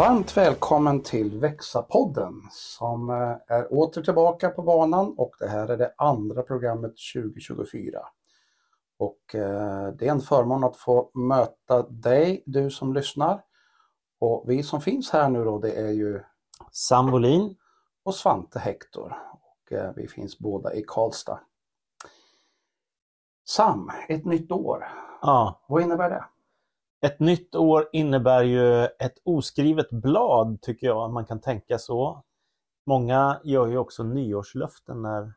Varmt välkommen till Växa-podden som eh, är åter tillbaka på banan och det här är det andra programmet 2024. Och eh, det är en förmån att få möta dig, du som lyssnar. Och vi som finns här nu då, det är ju Sam Bolin. och Svante Hector. Och eh, vi finns båda i Karlstad. Sam, ett nytt år. Ja, Vad innebär det? Ett nytt år innebär ju ett oskrivet blad tycker jag, man kan tänka så. Många gör ju också nyårslöften när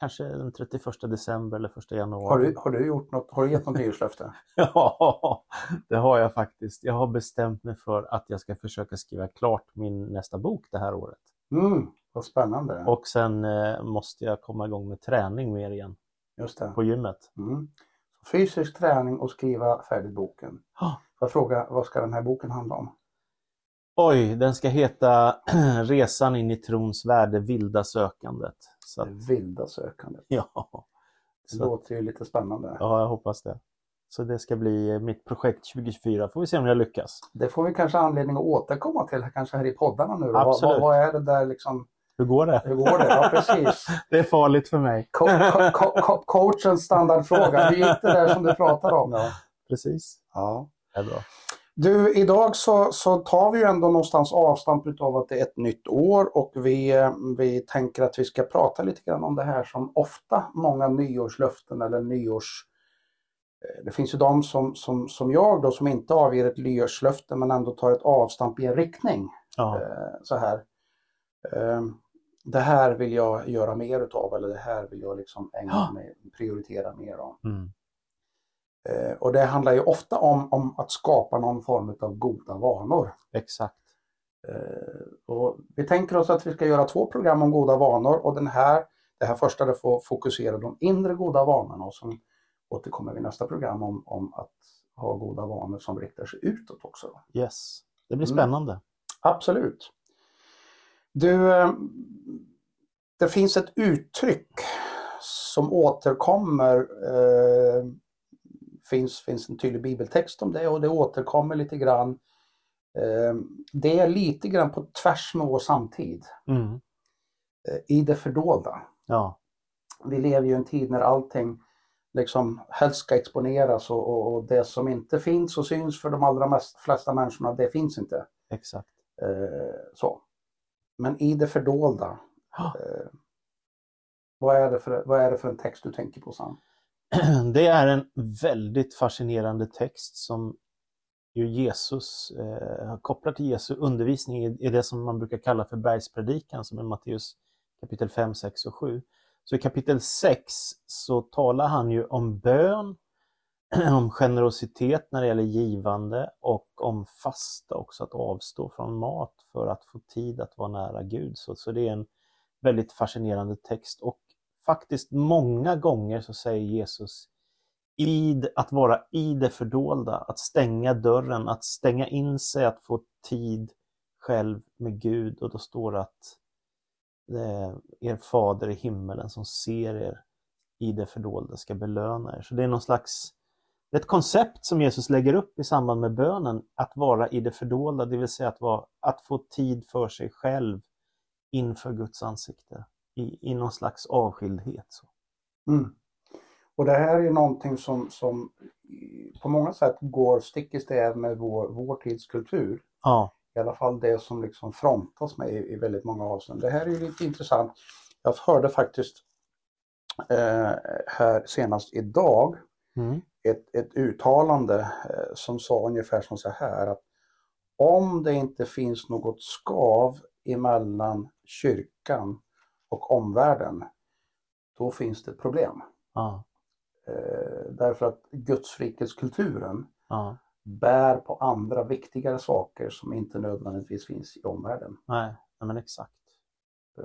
kanske den 31 december eller 1 januari. Har du, har du, gjort något, har du gett något nyårslöfte? Ja, det har jag faktiskt. Jag har bestämt mig för att jag ska försöka skriva klart min nästa bok det här året. Mm, vad spännande. Och sen eh, måste jag komma igång med träning mer igen Just det. på gymmet. Mm. Fysisk träning och skriva färdigt boken. Ja. Jag fråga, vad ska den här boken handla om? Oj, den ska heta Resan in i trons värld, det vilda sökandet. Så att, Det vilda sökandet. ja, Det så, låter ju lite spännande. ja, jag hoppas det. Så det ska bli mitt projekt 2024. Får vi se om jag lyckas. Det får vi kanske anledning att återkomma till kanske här i poddarna nu. Absolut. vad, vad är det där liksom? Hur går det? Hur går det? Ja, precis. Det är farligt för mig. Co co co co coachens standardfråga. Hur gick det där som du pratade om? Då? Precis. Ja. Det är bra. Du, idag så, så tar vi ju ändå någonstans avstamp utav att det är ett nytt år och vi, vi tänker att vi ska prata lite grann om det här som ofta många nyårslöften eller nyårs... eh, Det finns ju de som, som, som jag då som inte avger ett nyårslöfte men ändå tar ett avstamp i en riktning. Ja, Eh, Så här. Det här vill jag göra mer utav eller det här vill jag liksom ägna Ja. mig, prioritera mer om. mm. Eh, Och det handlar ju ofta om, om att skapa någon form av goda vanor. exakt. Eh, Och vi tänker oss att vi ska göra två program om goda vanor och den här, det här första det får fokusera de inre goda vanorna och sen återkommer vi i nästa program om, om att ha goda vanor som riktar sig utåt också. Yes. Det blir Mm. spännande. Absolut. Du, eh, det finns ett uttryck som återkommer. Eh, finns, finns en tydlig bibeltext om det och det återkommer lite grann. Eh, det är lite grann på tvärs med vår samtid. Mm. Eh, I det fördolda. Ja, Vi lever ju i en tid när allting liksom helst ska exponeras och, och, och det som inte finns och syns för de allra mest, flesta människorna, det finns inte. exakt. Så. Men i det fördolda, Ja. eh, vad, är det för, vad är det för en text du tänker på Sam? Det är en väldigt fascinerande text som ju Jesus eh, har kopplat till Jesu undervisning i det som man brukar kalla för bergspredikan som är Matteus kapitel 5, 6 och 7. Så i kapitel 6 så talar han ju om bön, om generositet när det gäller givande och om fasta också, att avstå från mat för att få tid att vara nära Gud. Så, så det är en väldigt fascinerande text och faktiskt många gånger så säger Jesus i, att vara i det fördolda, att stänga dörren, att stänga in sig, att få tid själv med Gud och då står det att det är er fader i himmelen som ser er i det fördolda ska belöna er. Så det är någon slags ett koncept som Jesus lägger upp i samband med bönen, att vara i det fördolda, det vill säga att, vara, att få tid för sig själv inför Guds ansikte, i, i någon slags avskildhet. Så. Mm. Och det här är någonting som, som på många sätt går stick i stäv med vår, vår tids kultur. Ja, I alla fall det som liksom frontas med i, i väldigt många avseenden. Det här är ju lite intressant. Jag hörde faktiskt eh, här senast idag mm. Ett, ett uttalande eh, som sa ungefär som så här att om det inte finns något skav emellan kyrkan och omvärlden, då finns det ett problem. ja, Eh, därför att gudsrikeskulturen ja. bär på andra viktigare saker som inte nödvändigtvis finns i omvärlden. Nej, nej men exakt. Eh.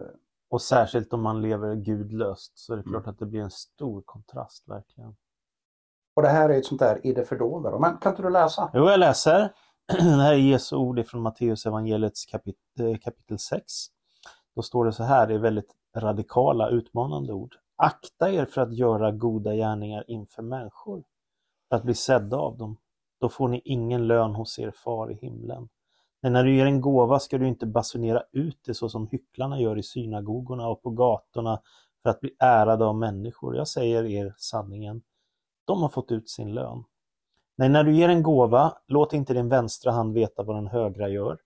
Och särskilt om man lever gudlöst så är det Mm. klart att det blir en stor kontrast verkligen. Och det här är ett sånt där i det fördolda. Men kan inte du läsa? Jo, jag läser. Det här är Jesu ord från Matteus evangeliets kapit eh, kapitel 6. Då står det så här, det är väldigt radikala, utmanande ord. Akta er för att göra goda gärningar inför människor, för att bli sedda av dem. Då får ni ingen lön hos er far i himlen. Men när du ger en gåva ska du inte basunera ut det så som hycklarna gör i synagogorna och på gatorna för att bli ärade av människor. Jag säger er sanningen, de har fått ut sin lön. Nej, när du ger en gåva, låt inte din vänstra hand veta vad den högra gör.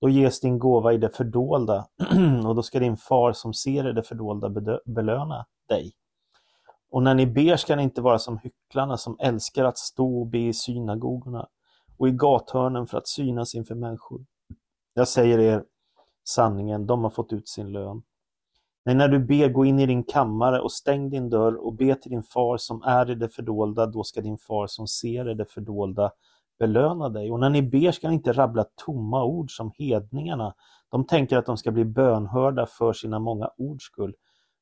Då ges din gåva i det fördolda och då ska din far som ser i det fördolda belöna dig. Och när ni ber ska ni inte vara som hycklarna som älskar att stå och be i synagogorna och i gathörnen för att synas inför människor. Jag säger er sanningen, de har fått ut sin lön. Nej, när du ber, gå in i din kammare och stäng din dörr och be till din far som är i det fördolda, då ska din far som ser i det fördolda belöna dig. Och när ni ber ska ni inte rabbla tomma ord som hedningarna. De tänker att de ska bli bönhörda för sina många ords skull.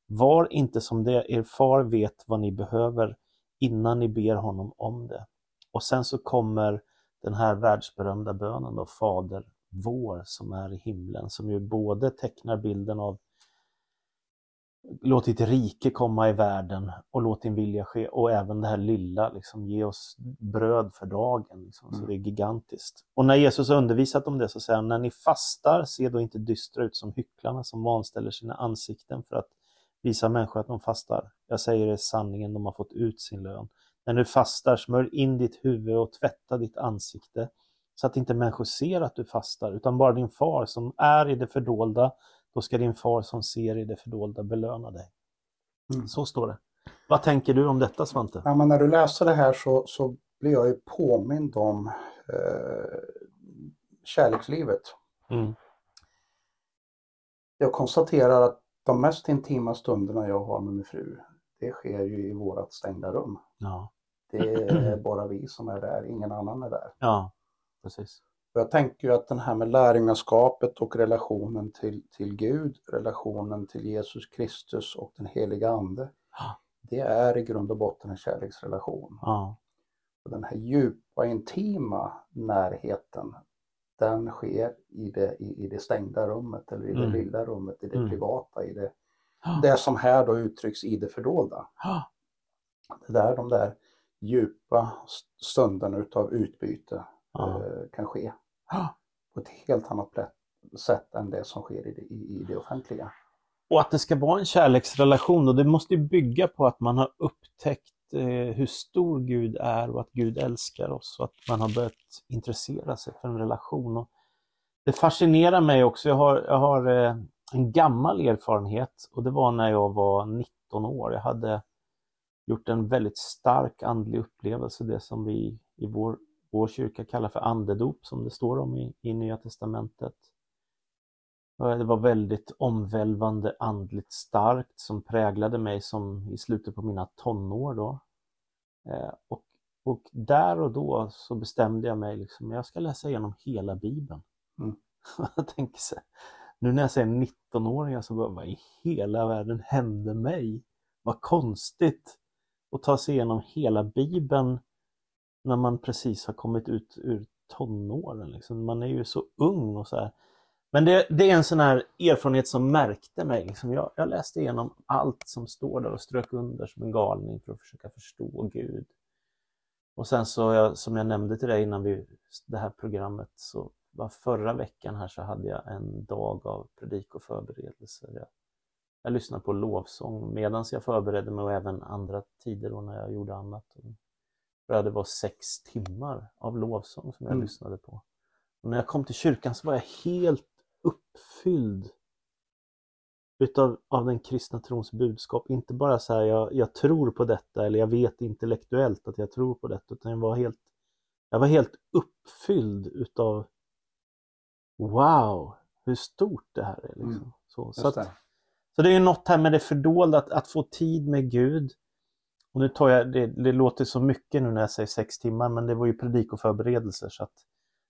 Var inte som det, er far vet vad ni behöver innan ni ber honom om det. Och sen så kommer den här världsberömda bönen då, Fader vår som är i himlen, som ju både tecknar bilden av Låt ditt rike komma i världen och låt din vilja ske. Och även det här lilla, liksom, ge oss bröd för dagen. Liksom. Så mm. det är gigantiskt. Och när Jesus har undervisat om det så säger han, när ni fastar, se då inte dystra ut som hycklarna som vanställer sina ansikten för att visa människor att de fastar. Jag säger det sanningen, de har fått ut sin lön. När du fastar, smörj in ditt huvud och tvätta ditt ansikte så att inte människor ser att du fastar, utan bara din far som är i det fördolda då ska din far som ser i det fördolda belöna dig. Mm. Så står det. Vad tänker du om detta Svante? Ja, men när du läser det här så, så blir jag ju påmind om eh, kärlekslivet. Mm. Jag konstaterar att de mest intima stunderna jag har med min fru, det sker ju i vårat stängda rum. Ja. Det är bara vi som är där, ingen annan är där. Ja, precis. Jag tänker ju att den här med lärjungaskapet och relationen till, till Gud, relationen till Jesus Kristus och den heliga Ande, ja. det är i grund och botten en kärleksrelation. Ja. Och den här djupa, intima närheten, den sker i det, i, i det stängda rummet eller i mm. det lilla rummet, i det mm. privata, i det, ja. det som här då uttrycks i det fördolda. Det är där de där djupa stunderna utav utbyte eh, kan ske på ett helt annat sätt än det som sker i det, i, det offentliga. Och att det ska vara en kärleksrelation och det måste bygga på att man har upptäckt eh, hur stor Gud är och att Gud älskar oss och att man har börjat intressera sig för en relation. Och det fascinerar mig också, jag har, jag har eh, en gammal erfarenhet och det var när jag var 19 år. Jag hade gjort en väldigt stark andlig upplevelse, det som vi i vår vår kyrka kallar för andedop som det står om i, i Nya Testamentet. Det var väldigt omvälvande andligt starkt som präglade mig som i slutet på mina tonår då. Eh, och, och där och då så bestämde jag mig liksom, jag ska läsa igenom hela Bibeln. Mm. jag tänker så, nu när jag säger 19-åringar så bara, vad i hela världen hände mig? Vad konstigt att ta sig igenom hela Bibeln när man precis har kommit ut ur tonåren. Liksom. Man är ju så ung och så här. Men det, det, är en sån här erfarenhet som märkte mig. Liksom. Jag, jag, läste igenom allt som står där och strök under som en galning för att försöka förstå Gud. Och sen så, jag, som jag nämnde till dig innan vi, det här programmet, så var förra veckan här så hade jag en dag av predik och förberedelser. Jag, jag lyssnade på lovsång medan jag förberedde mig och även andra tider då när jag gjorde annat tror det var sex timmar av lovsång som jag mm. lyssnade på. Och när jag kom till kyrkan så var jag helt uppfylld utav av den kristna trons budskap. Inte bara så här, jag, jag tror på detta eller jag vet intellektuellt att jag tror på detta, utan jag var helt, jag var helt uppfylld utav Wow, hur stort det här är. Liksom. Mm. Så, så, att, så det är något här med det fördolda, att, att få tid med Gud, och nu tar jag, det, det, låter så mycket nu när jag säger sex timmar, men det var ju predikoförberedelser så att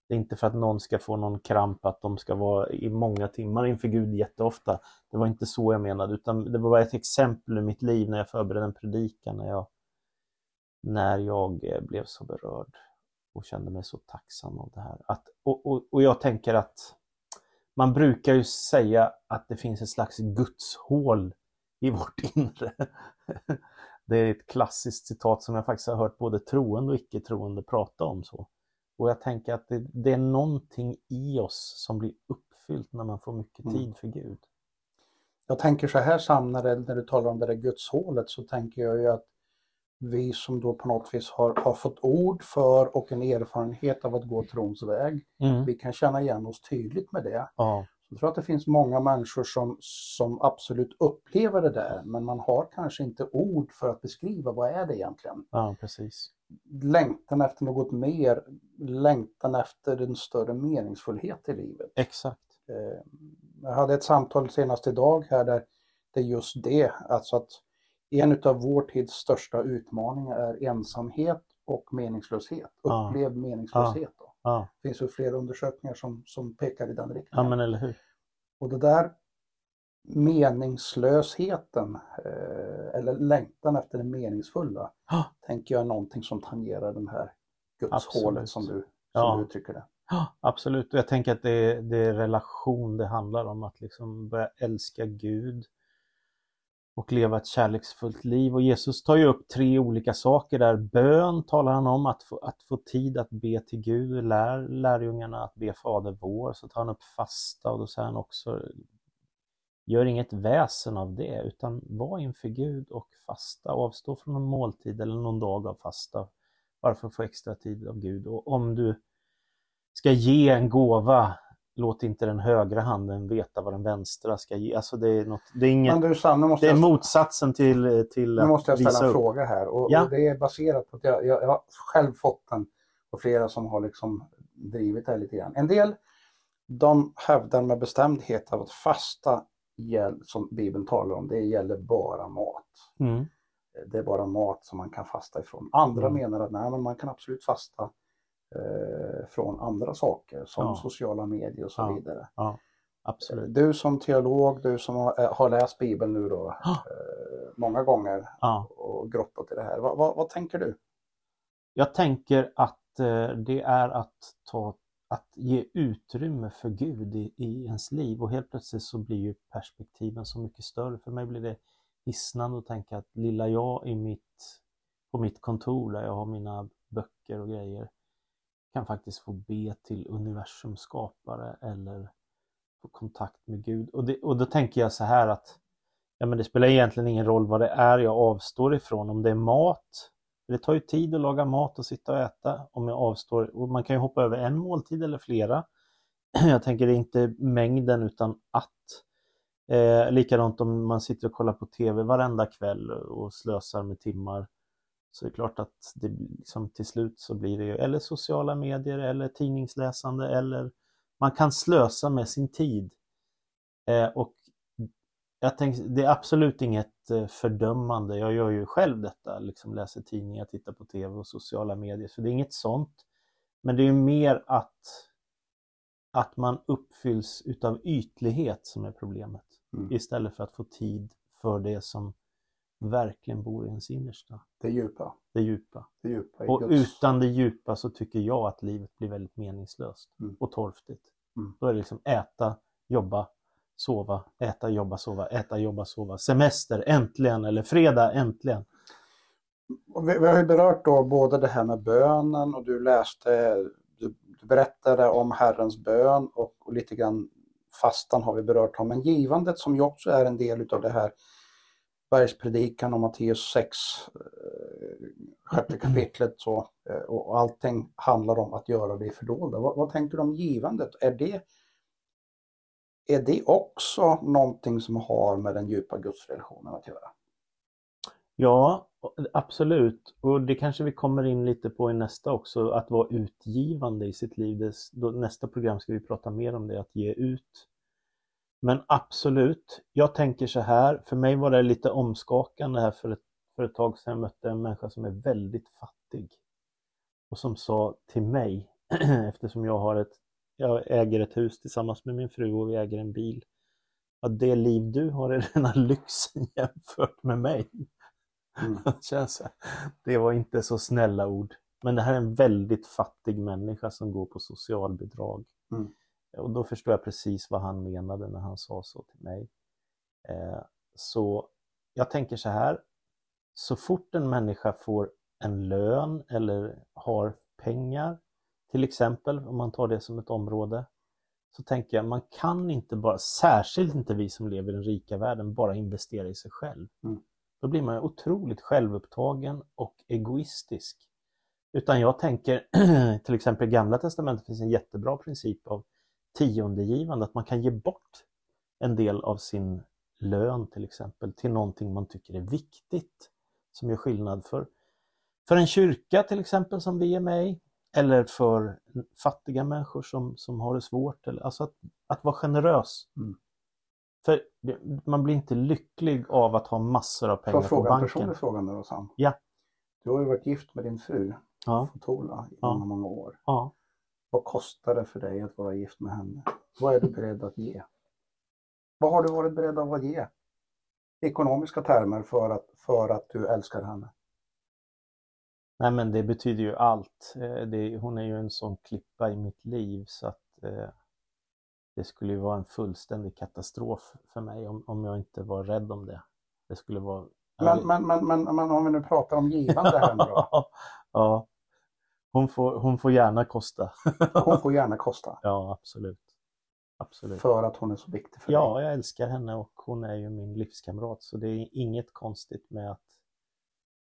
det är inte för att någon ska få någon kramp att de ska vara i många timmar inför Gud jätteofta. Det var inte så jag menade, utan det var bara ett exempel ur mitt liv när jag förberedde en predikan, när jag, när jag eh, blev så berörd och kände mig så tacksam av det här. Att, och, och, och jag tänker att man brukar ju säga att det finns ett slags gudshål i vårt inre. Det är ett klassiskt citat som jag faktiskt har hört både troende och icke-troende prata om. så. Och jag tänker att det, det är någonting i oss som blir uppfyllt när man får mycket Mm. tid för Gud. Jag tänker så här Sam, när, när du talar om det där gudshålet så tänker jag ju att vi som då på något vis har, har fått ord för och en erfarenhet av att gå trons väg, Mm. vi kan känna igen oss tydligt med det. Ja, Jag tror att det finns många människor som, som absolut upplever det där, men man har kanske inte ord för att beskriva vad är det egentligen. ja, precis. Längtan efter något mer, längtan efter en större meningsfullhet i livet. Exakt. Eh, Jag hade ett samtal senast idag här där det är just det, alltså att en av vår tids största utmaningar är ensamhet och meningslöshet. Ja. Upplevd meningslöshet. Ja, Det finns ju flera undersökningar som, som pekar i den ja riktningen. men eller hur. Och det där meningslösheten, eh, eller längtan efter det meningsfulla, Ja. tänker jag är någonting som tangerar den här gudshålet som du, som Ja. du uttrycker det. Ja, absolut. Och jag tänker att det är, det är relation det handlar om. Att liksom börja älska Gud och leva ett kärleksfullt liv. Och Jesus tar ju upp tre olika saker där. Bön talar han om, att få, att få tid att be till Gud. Lär lärjungarna att be Fader vår. Så tar han upp fasta och då säger han också Gör inget väsen av det utan var inför Gud och fasta. Avstå från en måltid eller någon dag av fasta. Bara för att få extra tid av Gud. Och om du ska ge en gåva, låt inte den högra handen veta vad den vänstra ska ge. Alltså det är, något, det är, inget, Men du Sam, nu måste det är jag, motsatsen till, till nu måste jag ställa en fråga här. Och, Ja. och det är baserat på att jag, jag, jag har själv fått den och flera som har liksom drivit det här lite grann. En del de hävdar med bestämdhet av att fasta, som Bibeln talar om, det gäller bara mat. Mm. det är bara mat som man kan fasta ifrån. Andra Mm. menar att nej, men man kan absolut fasta eh, från andra saker som Ja. sociala medier och så Ja. vidare. Absolut. Du som teolog, du som har, eh, har läst Bibeln nu då Ja. eh, många gånger Ja. och grottat i det här. Vad, vad, vad tänker du? Jag tänker att eh, det är att, ta, att ge utrymme för Gud i, i ens liv och helt plötsligt så blir ju perspektiven så mycket större. För mig blir det hisnande att tänka att lilla jag i mitt, på mitt kontor där jag har mina böcker och grejer kan faktiskt få be till universums skapare eller få kontakt med Gud. Och, det, och då tänker jag så här att ja, men det spelar egentligen ingen roll vad det är jag avstår ifrån. Om det är mat, det tar ju tid att laga mat och sitta och äta. Om jag avstår, och man kan ju hoppa över en måltid eller flera. Jag tänker det är inte mängden utan att. Eh, likadant om man sitter och kollar på TV varenda kväll och slösar med timmar. Så det är klart att det liksom, till slut så blir det ju eller sociala medier eller tidningsläsande eller man kan slösa med sin tid. Eh, och jag tänker, det är absolut inget eh, fördömande. Jag gör ju själv detta, liksom läser tidningar, tittar på TV och sociala medier. Så det är inget sånt. Men det är ju mer att, att man uppfylls utav ytlighet som är problemet. Mm. Istället för att få tid för det som verkligen bor i ens innersta. Det 'Det djupa. Det djupa Och Guds... utan det djupa så tycker jag att livet blir väldigt meningslöst Mm. och torftigt. Mm. Då är det liksom äta, jobba, sova, äta, jobba, sova, äta, jobba, sova. Semester, äntligen! Eller fredag, äntligen! Vi, vi har ju berört då både det här med bönen och du läste, du, du berättade om Herrens bön och, och lite grann fastan har vi berört om. Men givandet som ju också är en del utav det här bergspredikan om Matteus 6, eh, sjätte kapitlet så, eh, och och allting handlar om att göra det fördolda. Vad, vad tänker du om givandet? Är det, är det också någonting som har med den djupa gudsrelationen att göra? Ja, absolut. Och det kanske vi kommer in lite på i nästa också, att vara utgivande i sitt liv. Nästa program ska vi prata mer om det, att ge ut. Men absolut, jag tänker så här, för mig var det lite omskakande här för ett, för ett tag sedan. Jag mötte en människa som är väldigt fattig. Och som sa till mig, eftersom jag har ett, jag äger ett hus tillsammans med min fru och vi äger en bil. Att det liv du har är rena lyxen jämfört med mig. Mm. Det var inte så snälla ord. Men det här är en väldigt fattig människa som går på socialbidrag. Mm. Och då förstår jag precis vad han menade när han sa så till mig. Eh, så jag tänker så här. Så fort en människa får en lön eller har pengar till exempel, om man tar det som ett område, så tänker jag man kan inte bara, särskilt inte vi som lever i den rika världen, bara investera i sig själv. Mm. Då blir man otroligt självupptagen och egoistisk. Utan jag tänker, till exempel i Gamla Testamentet finns en jättebra princip av tiondegivande, att man kan ge bort en del av sin lön till exempel till någonting man tycker är viktigt som gör skillnad för, för en kyrka till exempel som vi är med i eller för fattiga människor som, som har det svårt. Eller, alltså att, att vara generös. Mm. För man blir inte lycklig av att ha massor av pengar Får jag fråga på en banken. personlig fråga nu då Sam? Ja. Du har ju varit gift med din fru, Ja, Fotola, i Ja. många, många år. ja. Vad kostar det för dig att vara gift med henne? Vad är du beredd att ge? Vad har du varit beredd att ge? Ekonomiska termer för att, för att du älskar henne. Nej men det betyder ju allt. Eh, Det, hon är ju en sån klippa i mitt liv så att eh, det skulle ju vara en fullständig katastrof för mig om, om jag inte var rädd om det. Det skulle vara... Men, men, men, men, men om vi nu pratar om givande här nu då. ja. Hon får, hon får gärna kosta. Hon får gärna kosta. Ja, absolut. Absolut. För att hon är så viktig för dig. Ja, jag älskar henne och hon är ju min livskamrat så det är inget konstigt med att,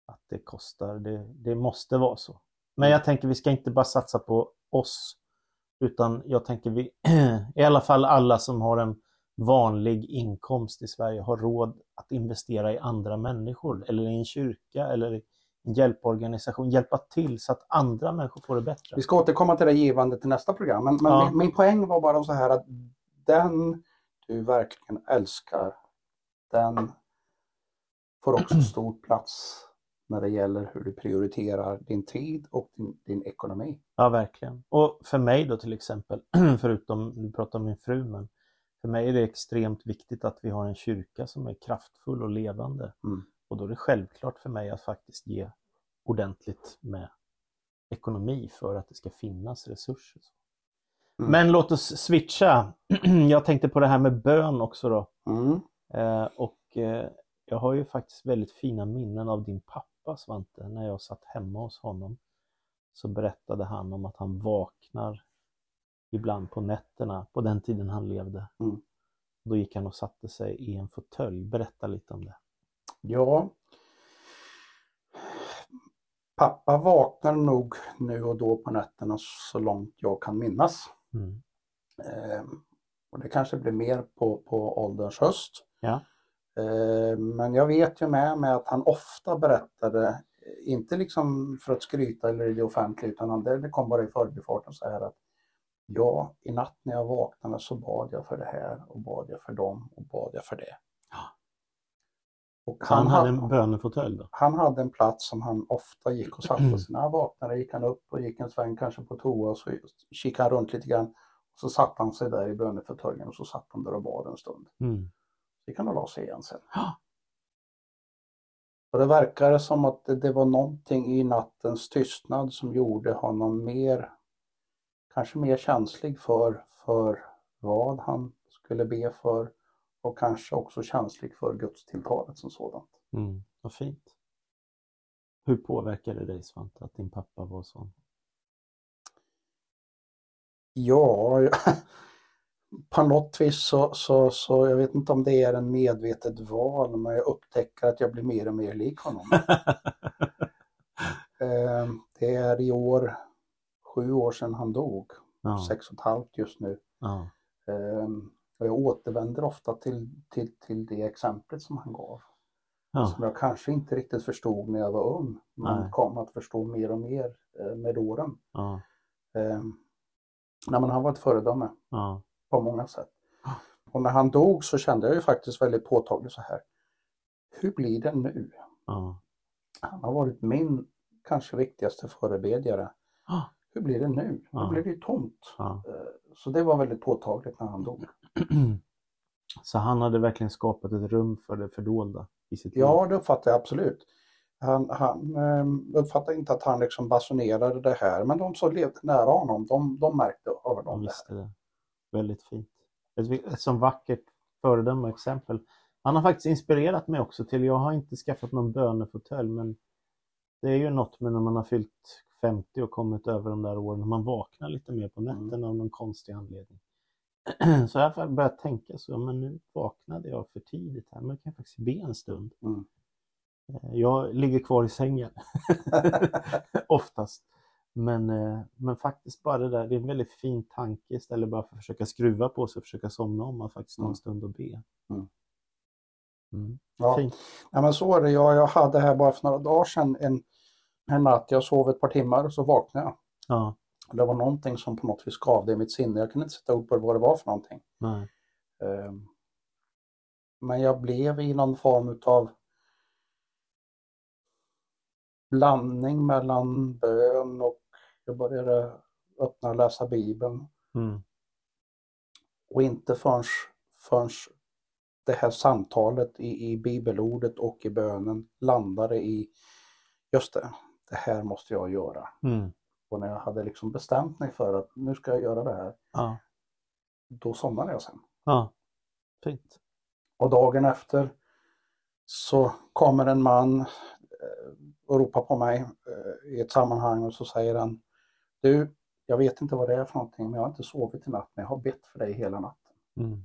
att det kostar. Det, det måste vara så. Men jag tänker vi ska inte bara satsa på oss utan jag tänker vi, i alla fall alla som har en vanlig inkomst i Sverige har råd att investera i andra människor eller i en kyrka eller i hjälporganisation, hjälpa till så att andra människor får det bättre. Vi ska återkomma till det givandet i nästa program. Men, men Ja. min, min poäng var bara så här att den du verkligen älskar, den får också stor plats när det gäller hur du prioriterar din tid och din, din ekonomi. Ja, verkligen. Och för mig då till exempel, förutom, du pratar om min fru, men för mig är det extremt viktigt att vi har en kyrka som är kraftfull och levande. Mm. Och då är det självklart för mig att faktiskt ge ordentligt med ekonomi för att det ska finnas resurser. Mm. Men låt oss switcha. Jag tänkte på det här med bön också då. Mm. Eh, och eh, jag har ju faktiskt väldigt fina minnen av din pappa Svante. När jag satt hemma hos honom så berättade han om att han vaknar ibland på nätterna, på den tiden han levde. Mm. Då gick han och satte sig i en fåtölj. Berätta lite om det. Ja. Pappa vaknar nog nu och då på nätterna så långt jag kan minnas. Mm. Eh, och det kanske blir mer på, på ålderns höst. Ja. Eh, men jag vet ju med mig att han ofta berättade, inte liksom för att skryta eller i det offentliga, utan han, det kom bara i förbifarten så här att ja, i natt när jag vaknade så bad jag för det här och bad jag för dem och bad jag för det. Och Så han hade en bönefåtölj han hade en plats som han ofta gick och satte sig. När han vaknade gick han upp och gick en sväng kanske på toa och så kikade han runt lite grann. Så satte han sig där i bönefåtöljen och så satt han där och bad en stund. Mm. Så gick han la sig igen sen. Och det verkar som att det, det var någonting i nattens tystnad som gjorde honom mer, kanske mer känslig för, för vad han skulle be för och kanske också känslig för gudstilltalet som sådant. Mm. Vad fint. Hur påverkade det dig Svante att din pappa var sån? Ja, på något vis så, så, så, jag vet inte om det är en medvetet val, men jag upptäcker att jag blir mer och mer lik honom. Eh, Det är i år sju år sedan han dog, ja. sex och ett halvt just nu. Ja. Eh, Och jag återvänder ofta till, till, till det exemplet som han gav. Ja. Som jag kanske inte riktigt förstod när jag var ung, men Nej. kom att förstå mer och mer eh, med åren. Ja. Eh, Nej, men han var ett föredöme Ja. på många sätt. Och när han dog så kände jag ju faktiskt väldigt påtagligt så här. Hur blir det nu? Ja. Han har varit min kanske viktigaste förebedjare. Hur blir det nu? Ja. Nu blir det ju tomt. Eh, Så det var väldigt påtagligt när han dog. Så han hade verkligen skapat ett rum för det fördolda i sitt liv? Ja, det uppfattar jag absolut. Han, han eh, uppfattar inte att han liksom basunerade det här, men de som levde nära honom, de, de märkte av Han dem det det. Väldigt fint. Ett, ett så vackert föredöme och exempel. Han har faktiskt inspirerat mig också till, jag har inte skaffat någon bönefåtölj men det är ju något med när man har fyllt 50 och kommit över de där åren, man vaknar lite mer på Mm. nätterna av någon konstig anledning. Så jag har börjat tänka så, men nu vaknade jag för tidigt här, men jag kan faktiskt be en stund. Mm. Eh, Jag ligger kvar i sängen oftast. Men, eh, men faktiskt bara det där, det är en väldigt fin tanke istället bara för att försöka skruva på sig och försöka somna om, att faktiskt ta en Mm. stund och be. Mm. Mm. Ja. Ja, men så är det. Jag, jag hade här bara för några dagar sedan en, en natt, jag sov ett par timmar och så vaknade jag. Ja, Det var någonting som på något vis skavde i mitt sinne. Jag kunde inte sätta upp vad det var för någonting. nej. Ehm, Men jag blev i någon form utav blandning mellan bön och jag började öppna och läsa Bibeln. Mm. Och inte förrän, förrän det här samtalet i, i bibelordet och i bönen landade i just det, det här måste jag göra. Mm. Och när jag hade liksom bestämt mig för att nu ska jag göra det här, Ja. då somnade jag sen. ja, fint. Och dagen efter så kommer en man eh, och ropar på mig eh, i ett sammanhang och så säger han Du, jag vet inte vad det är för någonting men jag har inte sovit i natt men jag har bett för dig hela natten. Mm.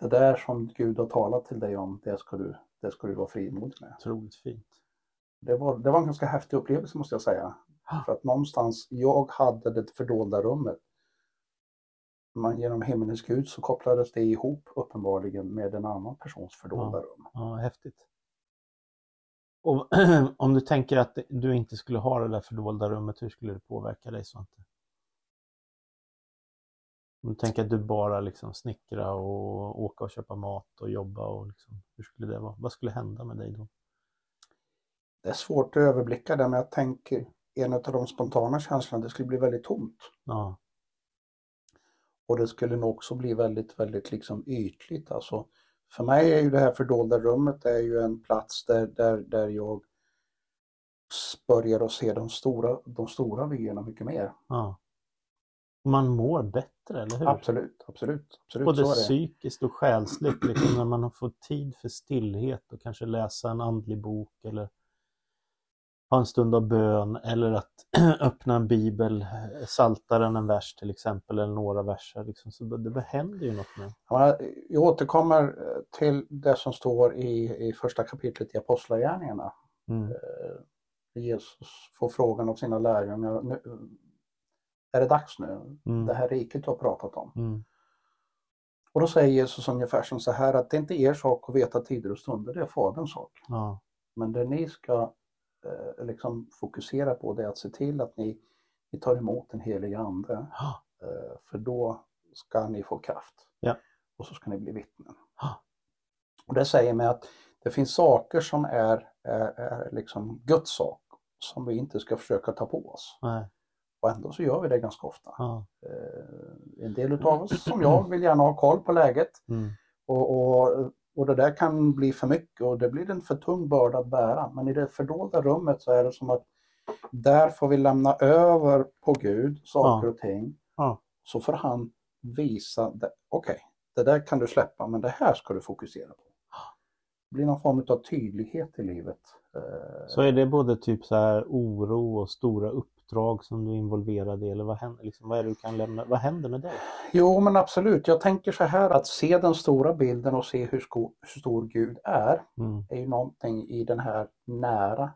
Det där som Gud har talat till dig om, det ska du, det ska du vara frimodig med. Otroligt fint. Det var, det var en ganska häftig upplevelse måste jag säga. För att någonstans, jag hade det fördolda rummet. Men genom himmelens Gud så kopplades det ihop uppenbarligen med en annan persons fördolda rum. Ja, häftigt. Och om du tänker att du inte skulle ha det där fördolda rummet, hur skulle det påverka dig Svante? Om du tänker att du bara liksom snickra och åka och köpa mat och jobba och liksom, hur skulle det vara? Vad skulle hända med dig då? Det är svårt att överblicka det men jag tänker en av de spontana känslorna, det skulle bli väldigt tomt. Ja, Och det skulle nog också bli väldigt, väldigt liksom ytligt. Alltså, för mig är ju det här fördolda rummet är ju en plats där, där, där jag börjar att se de stora, de stora vyerna mycket mer. ja. Man mår bättre, eller hur? Absolut, absolut. absolut Både så är det. psykiskt och själsligt, liksom när man har fått tid för stillhet och kanske läsa en andlig bok eller ha en stund av bön eller att öppna en bibel, saltaren en vers till exempel, eller några verser. Liksom. Så det händer ju något med. Ja, Jag återkommer eh, till det som står i, i första kapitlet i Apostlagärningarna. Mm. Jesus får frågan av sina lärjungar, nu, är det dags nu? Mm. Det här riket du har pratat om. Mm. Och då säger Jesus ungefär som så här att det är inte er sak att veta tider och stunder, det är Faderns sak. Ja. Men det ni ska eh, liksom fokusera på det är att se till att ni, ni tar emot den helige Ande. Eh, för då ska ni få kraft. Ja. Och så ska ni bli vittnen. Ja. Och det säger mig att det finns saker som är, är, är liksom Guds sak som vi inte ska försöka ta på oss. Nej. Och ändå så gör vi det ganska ofta. Ja. Eh, en del utav oss, som jag, vill gärna ha koll på läget. Mm. Och, och, och det där kan bli för mycket och det blir en för tung börda att bära. Men i det fördolda rummet så är det som att där får vi lämna över på Gud saker Ja. och ting. Ja. Så får han visa, okej, det där kan du släppa men det här ska du fokusera på. Det blir någon form av tydlighet i livet. Eh, Så är det både typ så här oro och stora uppdrag som du är involverad i eller vad händer, liksom, vad är det du kan lämna, vad händer med dig? Jo men absolut, jag tänker så här att se den stora bilden och se hur, sko- hur stor Gud är. Mm. är ju någonting i den här nära.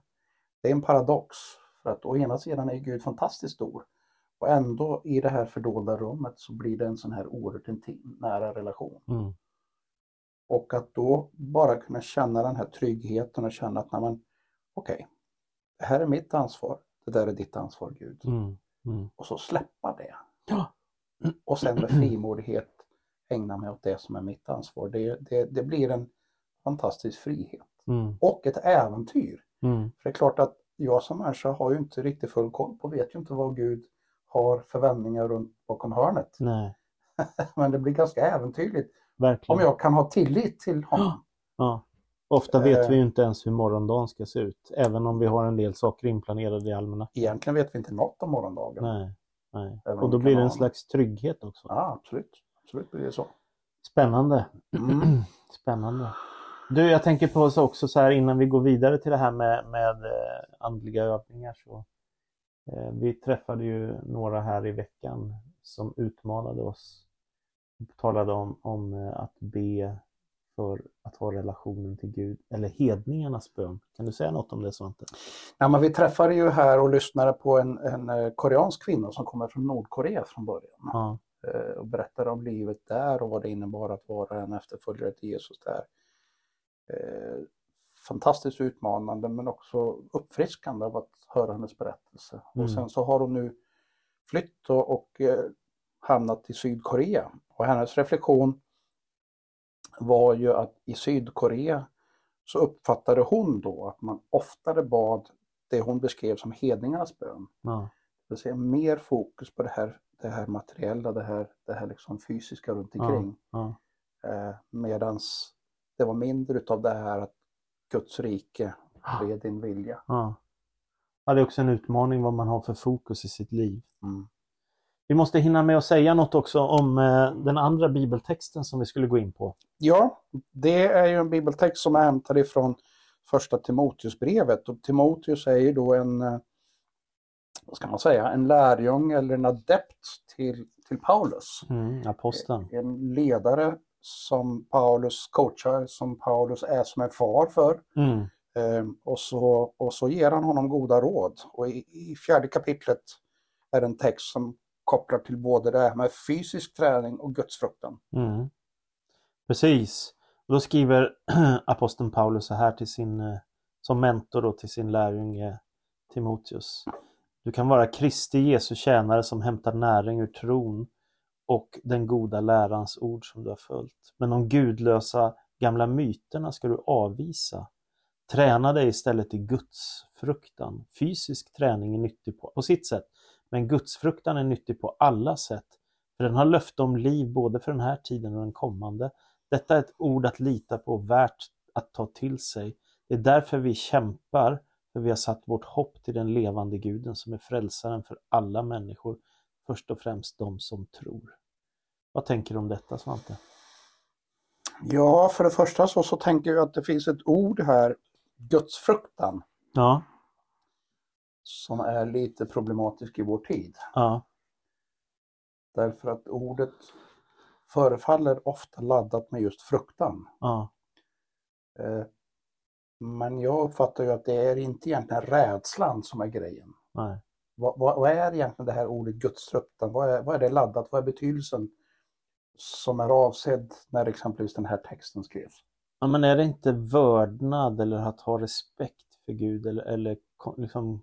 Det är en paradox. För att å ena sidan är Gud fantastiskt stor. Och ändå i det här fördolda rummet så blir det en sån här oerhört intim, nära relation. Mm. Och att då bara kunna känna den här tryggheten och känna att nej okej, det här är mitt ansvar, det där är ditt ansvar Gud. Mm. Mm. Och så släppa det. Ja. Och sen med frimodighet ägna mig åt det som är mitt ansvar. Det, det, det blir en fantastisk frihet. Mm. Och ett äventyr. Mm. För det är klart att jag som människa har ju inte riktigt full koll på, vet ju inte vad Gud har för vändningar runt bakom hörnet. Nej, Men det blir ganska äventyrligt verkligen. om jag kan ha tillit till honom. Ja. Ofta vet Eh. vi ju inte ens hur morgondagen ska se ut, även om vi har en del saker inplanerade i almanackan. Egentligen vet vi inte något om morgondagen. Nej, nej. Och då blir det en slags trygghet också. Ja, absolut. Absolut blir det så. Spännande. Mm. Spännande. Du, jag tänker på oss också så här innan vi går vidare till det här med, med eh, andliga övningar så Eh, Vi träffade ju några här i veckan som utmanade oss. Vi talade om, om eh, att be för att ha relationen till Gud, eller hedningarnas bön. Kan du säga något om det Svante? Ja, men vi träffade ju här och lyssnade på en, en eh, koreansk kvinna som kommer från Nordkorea från början. Ja, eh, och berättade om livet där och vad det innebar att vara en efterföljare till Jesus där. Eh, fantastiskt utmanande men också uppfriskande av att höra hennes berättelse. Mm. Och sen så har hon nu flytt och, och hamnat i Sydkorea. Och hennes reflektion var ju att i Sydkorea så uppfattade hon då att man oftare bad det hon beskrev som hedningarnas bön. ja, Det vill säga mer fokus på det här, det här materiella, det här, det här liksom fysiska runt omkring. ja, Eh, medans det var mindre utav det här att Guds rike, ske din vilja. ja. ja. Det är också en utmaning vad man har för fokus i sitt liv. Mm. Vi måste hinna med att säga något också om eh, den andra bibeltexten som vi skulle gå in på. Ja, det är ju en bibeltext som är hämtad ifrån första Timoteusbrevet och Timoteus är ju då en, eh, vad ska man säga, en lärjung eller en adept till, till Paulus. Mm, aposteln. En ledare som Paulus coachar, som Paulus är som en far för. Mm, Ehm, och, så, och så ger han honom goda råd. Och i, i fjärde kapitlet är en text som kopplar till både det här med fysisk träning och gudsfruktan. mm. Precis. Och då skriver aposteln Paulus så här till sin, eh, som mentor då till sin lärjunge Timoteus. Du kan vara Kristi Jesu tjänare som hämtar näring ur tron och den goda lärans ord som du har följt. Men de gudlösa gamla myterna ska du avvisa. Träna dig istället i Guds fruktan. Fysisk träning är nyttig på, på sitt sätt, men Guds fruktan är nyttig på alla sätt. För den har löfte om liv både för den här tiden och den kommande. Detta är ett ord att lita på, värt att ta till sig. Det är därför vi kämpar, för vi har satt vårt hopp till den levande guden som är frälsaren för alla människor, först och främst de som tror. Vad tänker du om detta Svante? Ja, för det första så, så tänker jag att det finns ett ord här, gudsfruktan, Ja, som är lite problematisk i vår tid. ja, Därför att ordet förefaller ofta laddat med just fruktan. ja, Eh, Men jag uppfattar ju att det är inte egentligen rädslan som är grejen. nej. Vad, vad, vad är egentligen det här ordet gudsfruktan? Vad är, vad är det laddat? Vad är betydelsen som är avsedd när exempelvis den här texten skrevs? Ja, men är det inte vördnad eller att ha respekt för Gud eller, eller liksom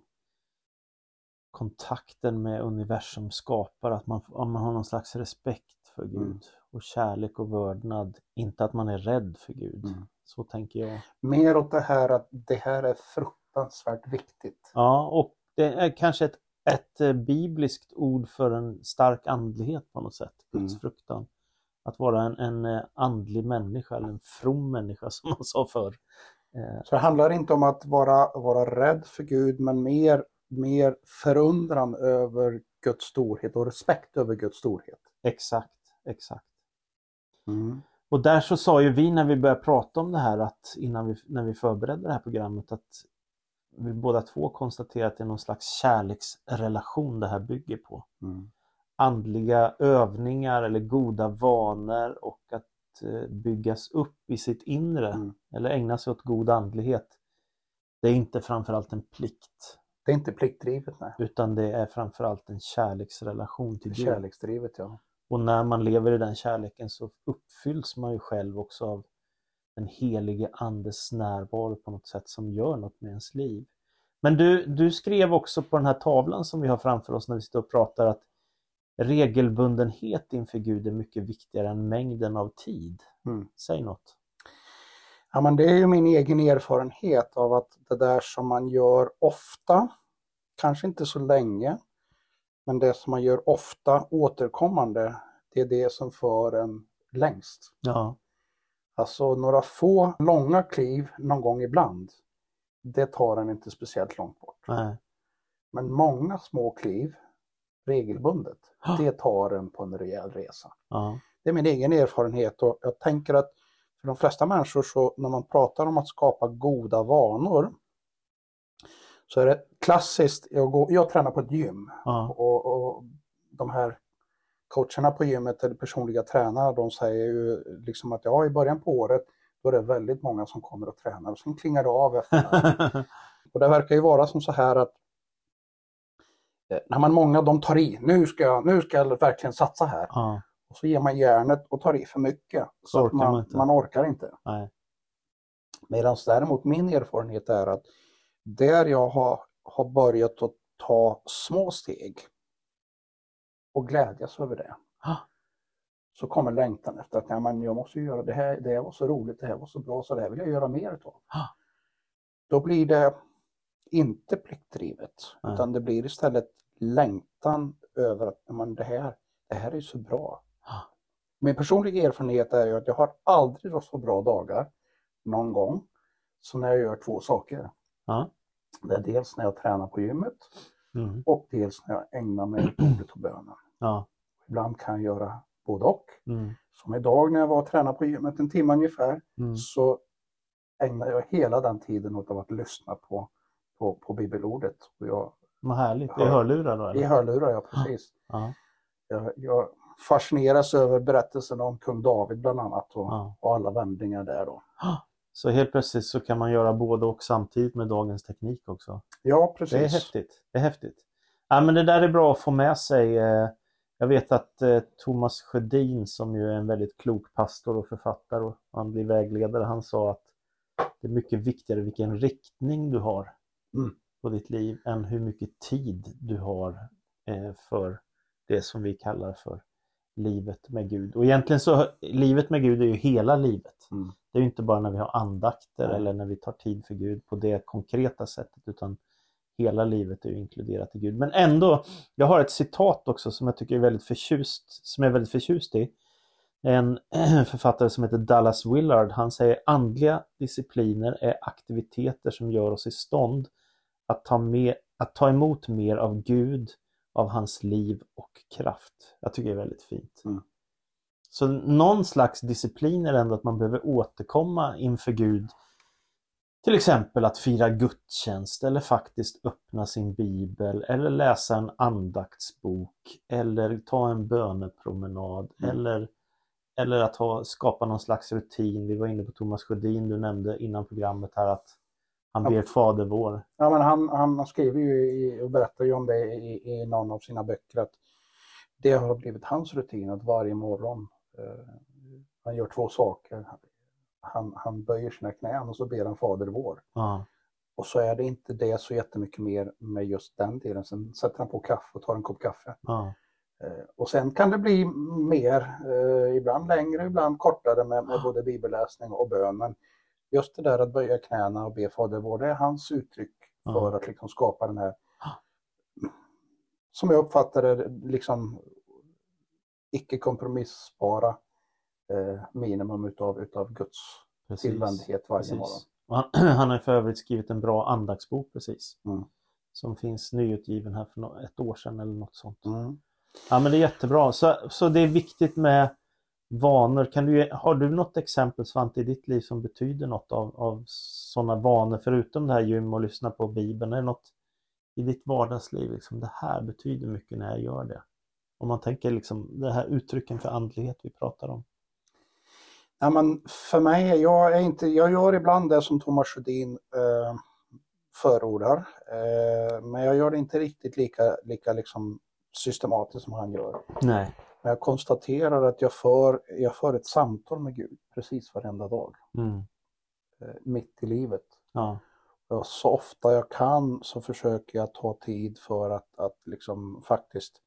kontakten med universum skapar att man, man har någon slags respekt för Gud Mm. och kärlek och vördnad, inte att man är rädd för Gud. Mm. Så tänker jag. Mer åt det här att det här är fruktansvärt viktigt. Ja, och det är kanske ett, ett eh, bibliskt ord för en stark andlighet på något sätt, Mm. Guds fruktan. Att vara en, en eh, andlig människa eller en from människa som man sa förr. Eh, Så det handlar inte om att vara, vara rädd för Gud men mer, mer förundran över Guds storhet och respekt över Guds storhet. Exakt, exakt. Mm. Och där så sa ju vi när vi började prata om det här att innan vi, när vi förberedde det här programmet att vi båda två konstaterade att det är någon slags kärleksrelation det här bygger på. Mm. Andliga övningar eller goda vanor och att eh, byggas upp i sitt inre Mm. eller ägna sig åt god andlighet. Det är inte framförallt en plikt Det är inte pliktdrivet, nej. utan det är framförallt en kärleksrelation till Gud. Kärleksdrivet, ja. Och när man lever i den kärleken så uppfylls man ju själv också av den helige andes närvaro på något sätt som gör något med ens liv. Men du, du skrev också på den här tavlan som vi har framför oss när vi står och pratar att regelbundenhet inför Gud är mycket viktigare än mängden av tid. Mm. Säg något. Ja, men det är ju min egen erfarenhet av att det där som man gör ofta, kanske inte så länge, men det som man gör ofta återkommande, det är det som för en längst. Ja, Alltså några få långa kliv någon gång ibland, det tar en inte speciellt långt bort. nej. Men många små kliv regelbundet, det tar en på en rejäl resa. Ja, Det är min egen erfarenhet och jag tänker att för de flesta människor så när man pratar om att skapa goda vanor så är det klassiskt, jag, går, jag tränar på ett gym Ja. och, och de här coacherna på gymmet eller personliga tränare de säger ju liksom att ja i början på året då är det väldigt många som kommer och tränar och sen klingar det av efter Och det verkar ju vara som så här att eh, när man många de tar i, nu ska jag, nu ska jag verkligen satsa här. ja. Och så ger man järnet och tar i för mycket. Så att orkar man, man man orkar inte. Nej. Medan däremot min erfarenhet är att där jag har, har börjat att ta små steg och glädjas över det. Ah. Så kommer längtan efter att ja, men jag måste göra det här, det här var så roligt, det här var så bra så det här vill jag göra mer utav. Ah. Då blir det inte pliktdrivet Nej. utan det blir istället längtan över att men det, här, det här är så bra. Ah. Min personliga erfarenhet är ju att jag har aldrig haft så bra dagar någon gång som när jag gör två saker. Ja. Det är dels när jag tränar på gymmet Mm. och dels när jag ägnar mig åt ordet och bönen. Ja. Ibland kan jag göra både och. Mm. Som idag när jag var och tränade på gymmet en timme ungefär Mm. så ägnar jag hela den tiden åt att lyssna på, på, på bibelordet. Och jag, Vad härligt. I Hör- hörlurar då? I Eller? hörlurar, ja precis. Ja. Jag, jag fascineras över berättelsen om kung David bland annat och, Ja. och alla vändningar där då. Så helt plötsligt så kan man göra både och samtidigt med dagens teknik också. Ja, Det är precis. häftigt. Det är häftigt. Ja, men det där är bra att få med sig. Eh, Jag vet att eh, Thomas Sjödin som ju är en väldigt klok pastor och författare och han blir vägledare, han sa att det är mycket viktigare vilken riktning du har Mm. på ditt liv än hur mycket tid du har eh, för det som vi kallar för livet med Gud. Och egentligen så, livet med Gud är ju hela livet. Mm. Det är inte bara när vi har andakter Nej. eller när vi tar tid för Gud på det konkreta sättet utan hela livet är inkluderat i Gud. Men ändå, jag har ett citat också som jag tycker är väldigt förtjust, som jag är väldigt förtjust i. En författare som heter Dallas Willard, han säger andliga discipliner är aktiviteter som gör oss i stånd att ta, med, att ta emot mer av Gud, av hans liv och kraft. Jag tycker det är väldigt fint. Mm. Så någon slags disciplin är ändå att man behöver återkomma inför Gud. Till exempel att fira gudstjänst eller faktiskt öppna sin bibel eller läsa en andaktsbok eller ta en bönepromenad Mm. eller, eller att ha, skapa någon slags rutin. Vi var inne på Thomas Sjödin, du nämnde innan programmet här att han Ja. ber Fader vår. Ja, men han, han skriver ju i, och berättar ju om det i, i någon av sina böcker att det har blivit hans rutin att varje morgon han gör två saker. Han, han böjer sina knän och så ber han Fader vår. Ja, Och så är det inte det så jättemycket mer med just den delen. Sen sätter han på kaffe och tar en kopp kaffe. ja, Eh, Och sen kan det bli mer, eh, ibland längre, ibland kortare med, med både bibelläsning och bön. Men just det där att böja knäna och be Fader vår, det är hans uttryck Ja. för att liksom skapa den här, som jag uppfattar det, liksom icke kompromissbara eh, minimum utav, utav Guds precis. tillvändhet varje Precis. morgon. Han, han har för övrigt skrivit en bra andaktsbok precis. Mm. Som finns nyutgiven här för ett år sedan eller något sånt. Mm. Ja men det är jättebra. Så, så det är viktigt med vanor. Kan du, har du något exempel Svante i ditt liv som betyder något av, av sådana vanor förutom det här gym och lyssna på Bibeln? Är det något i ditt vardagsliv, liksom, det här betyder mycket när jag gör det? Om man tänker liksom det här uttrycken för andlighet vi pratar om. Ja, men för mig, jag, är inte, jag gör ibland det som Thomas Sjödin eh, förordar. Eh, men jag gör det inte riktigt lika, lika liksom systematiskt som han gör. Nej. Men jag konstaterar att jag för, jag för ett samtal med Gud precis varenda dag. Mm. Eh, mitt i livet. Ja. Och så ofta jag kan så försöker jag ta tid för att, att liksom faktiskt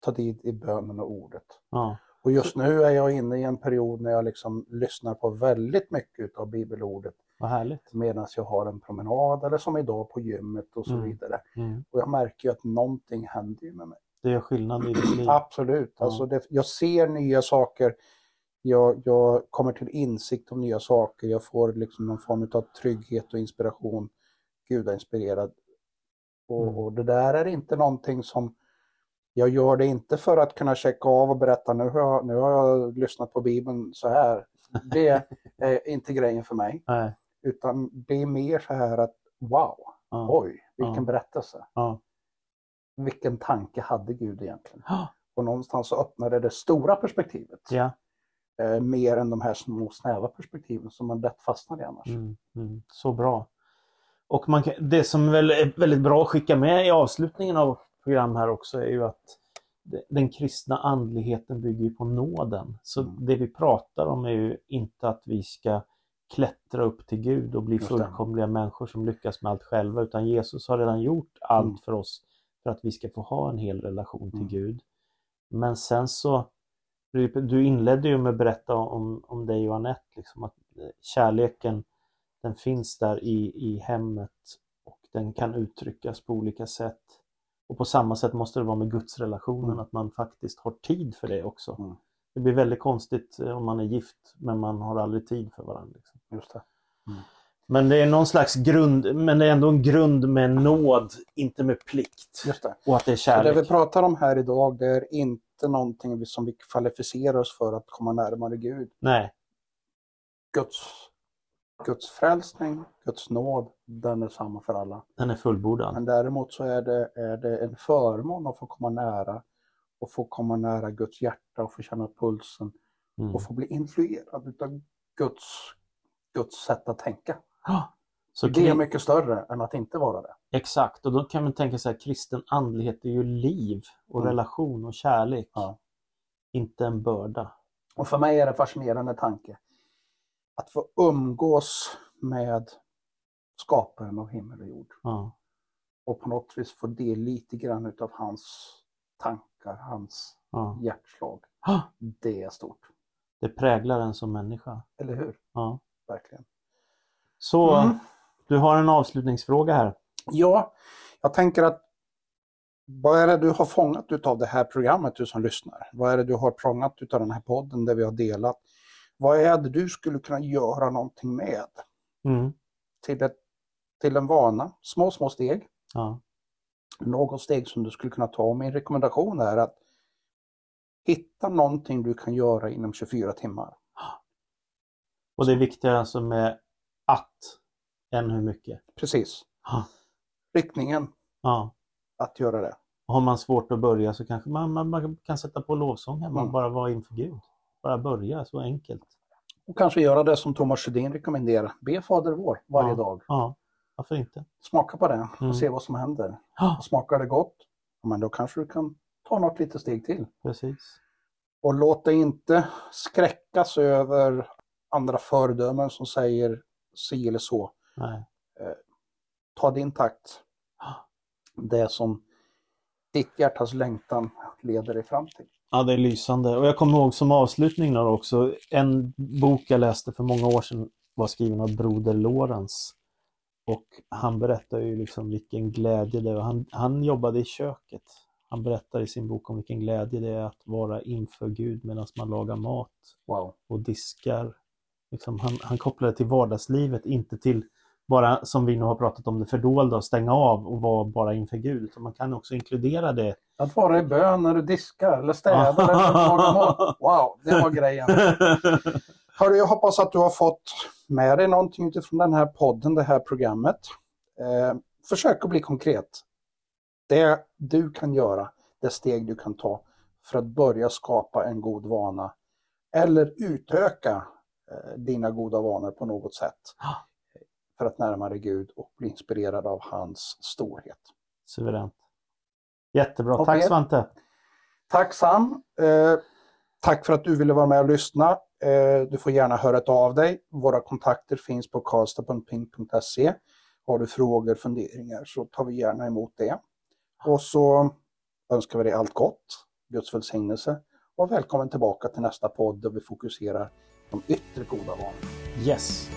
ta tid i bönen och ordet. Ja. Och just nu är jag inne i en period när jag liksom lyssnar på väldigt mycket av bibelordet medan jag har en promenad eller som idag på gymmet och så Mm. vidare. Mm. Och jag märker ju att någonting händer ju med mig. Det gör skillnad i ditt liv. Absolut, Ja. alltså det, jag ser nya saker. Jag, jag kommer till insikt om nya saker. Jag får liksom någon form av trygghet och inspiration. Gudainspirerad. Och, Mm. och det där är inte någonting som jag gör det inte för att kunna checka av och berätta nu har jag, nu har jag lyssnat på Bibeln så här. Det är inte grejen för mig. Nej. Utan det är mer så här att wow, Ja. oj, vilken Ja. berättelse. Ja. Vilken tanke hade Gud egentligen? Ja. Och någonstans så öppnade det stora perspektivet. Ja. Eh, mer än de här små snäva perspektiven som man lätt fastnar i annars. Mm, mm, så bra. Och man kan, det som väl är väldigt bra att skicka med i avslutningen av program här också är ju att den kristna andligheten bygger på nåden. Så Mm. det vi pratar om är ju inte att vi ska klättra upp till Gud och bli fullkomliga människor som lyckas med allt själva utan Jesus har redan gjort allt Mm. för oss för att vi ska få ha en hel relation till Mm. Gud. Men sen så, du du inledde ju med att berätta om, om dig och Anette, liksom att eh, kärleken den finns där i, i hemmet och den kan uttryckas på olika sätt. Och på samma sätt måste det vara med gudsrelationen, Mm. att man faktiskt har tid för det också. Mm. Det blir väldigt konstigt eh, om man är gift men man har aldrig tid för varandra. Liksom. Just det. Men det är någon slags grund, men det är ändå en grund med nåd, inte med plikt. Just det. Och att det är Så det kärlek. vi pratar om här idag det är inte någonting som vi kvalificerar oss för att komma närmare Gud. Nej, Guds, Guds frälsning, Guds nåd, den är samma för alla. den är fullbordad. Men däremot så är det, är det en förmån att få komma nära och få komma nära Guds hjärta och få känna pulsen Mm. och få bli influerad utav Guds, Guds sätt att tänka. Så det är mycket större än att inte vara det. Exakt, och då kan man tänka sig att kristen andlighet är ju liv och Mm. relation och kärlek. Ja. Inte en börda. Och för mig är det en fascinerande tanke att få umgås med skaparen av himmel och jord Ja. och på något vis få del lite grann utav hans tankar, hans Ja. hjärtslag. Ah, Det är stort, Det präglar en som människa. eller hur? Ja. Verkligen. Så, Mm. du har en avslutningsfråga här. Ja, jag tänker att vad är det du har fångat utav det här programmet, du som lyssnar? Vad är det du har fångat utav den här podden där vi har delat? Vad är det du skulle kunna göra någonting med Mm. till, ett, till en vana? Små, små steg. Ja. Något steg som du skulle kunna ta. Och min rekommendation är att hitta någonting du kan göra inom 24 timmar. Och det är viktigare alltså med att än hur mycket. Precis. Ja. Riktningen Ja. att göra det. Och har man svårt att börja så kanske man, man, man kan sätta på lovsång hemma och Mm. bara vara inför Gud. Bara börja, så enkelt. Och kanske göra det som Thomas Sjödin rekommenderar. Be Fader vår varje Ja. dag. Ja, varför inte? Smaka på det och Mm. se vad som händer. Och smakar det gott, men då kanske du kan ta något litet steg till. precis. Och låt dig inte skräckas över andra föredömen som säger si eller så. Nej. Ta din takt. Det som ditt hjärtas längtan leder dig fram till. Ja, det är lysande. Och jag kommer ihåg som avslutning då också, en bok jag läste för många år sedan var skriven av Broder Lorenz. Och han berättar ju liksom vilken glädje det är. Han, han jobbade i köket. Han berättar i sin bok om vilken glädje det är att vara inför Gud medan man lagar mat Wow. och diskar. Liksom han, han kopplar det till vardagslivet, inte till bara som vi nu har pratat om det fördolda och stänga av och vara bara inför Gud. Utan man kan också inkludera det. Att vara i bön när du diskar eller städar eller lagar mat. Wow, det var grejen. Hörru, jag hoppas att du har fått med dig någonting utifrån den här podden, det här programmet. Eh, försök att bli konkret. Det du kan göra, det steg du kan ta för att börja skapa en god vana. Eller utöka eh, dina goda vanor på något sätt. För att närma dig Gud och bli inspirerad av hans storhet. Suveränt. Jättebra. Okej. Tack Svante. Tack Sam! Eh, tack för att du ville vara med och lyssna. Eh, du får gärna höra av dig. Våra kontakter finns på karlstad.ping.se. Har du frågor, funderingar så tar vi gärna emot det. Och så önskar vi dig allt gott, Guds välsignelse och välkommen tillbaka till nästa podd där vi fokuserar de yttre goda vanorna. Yes.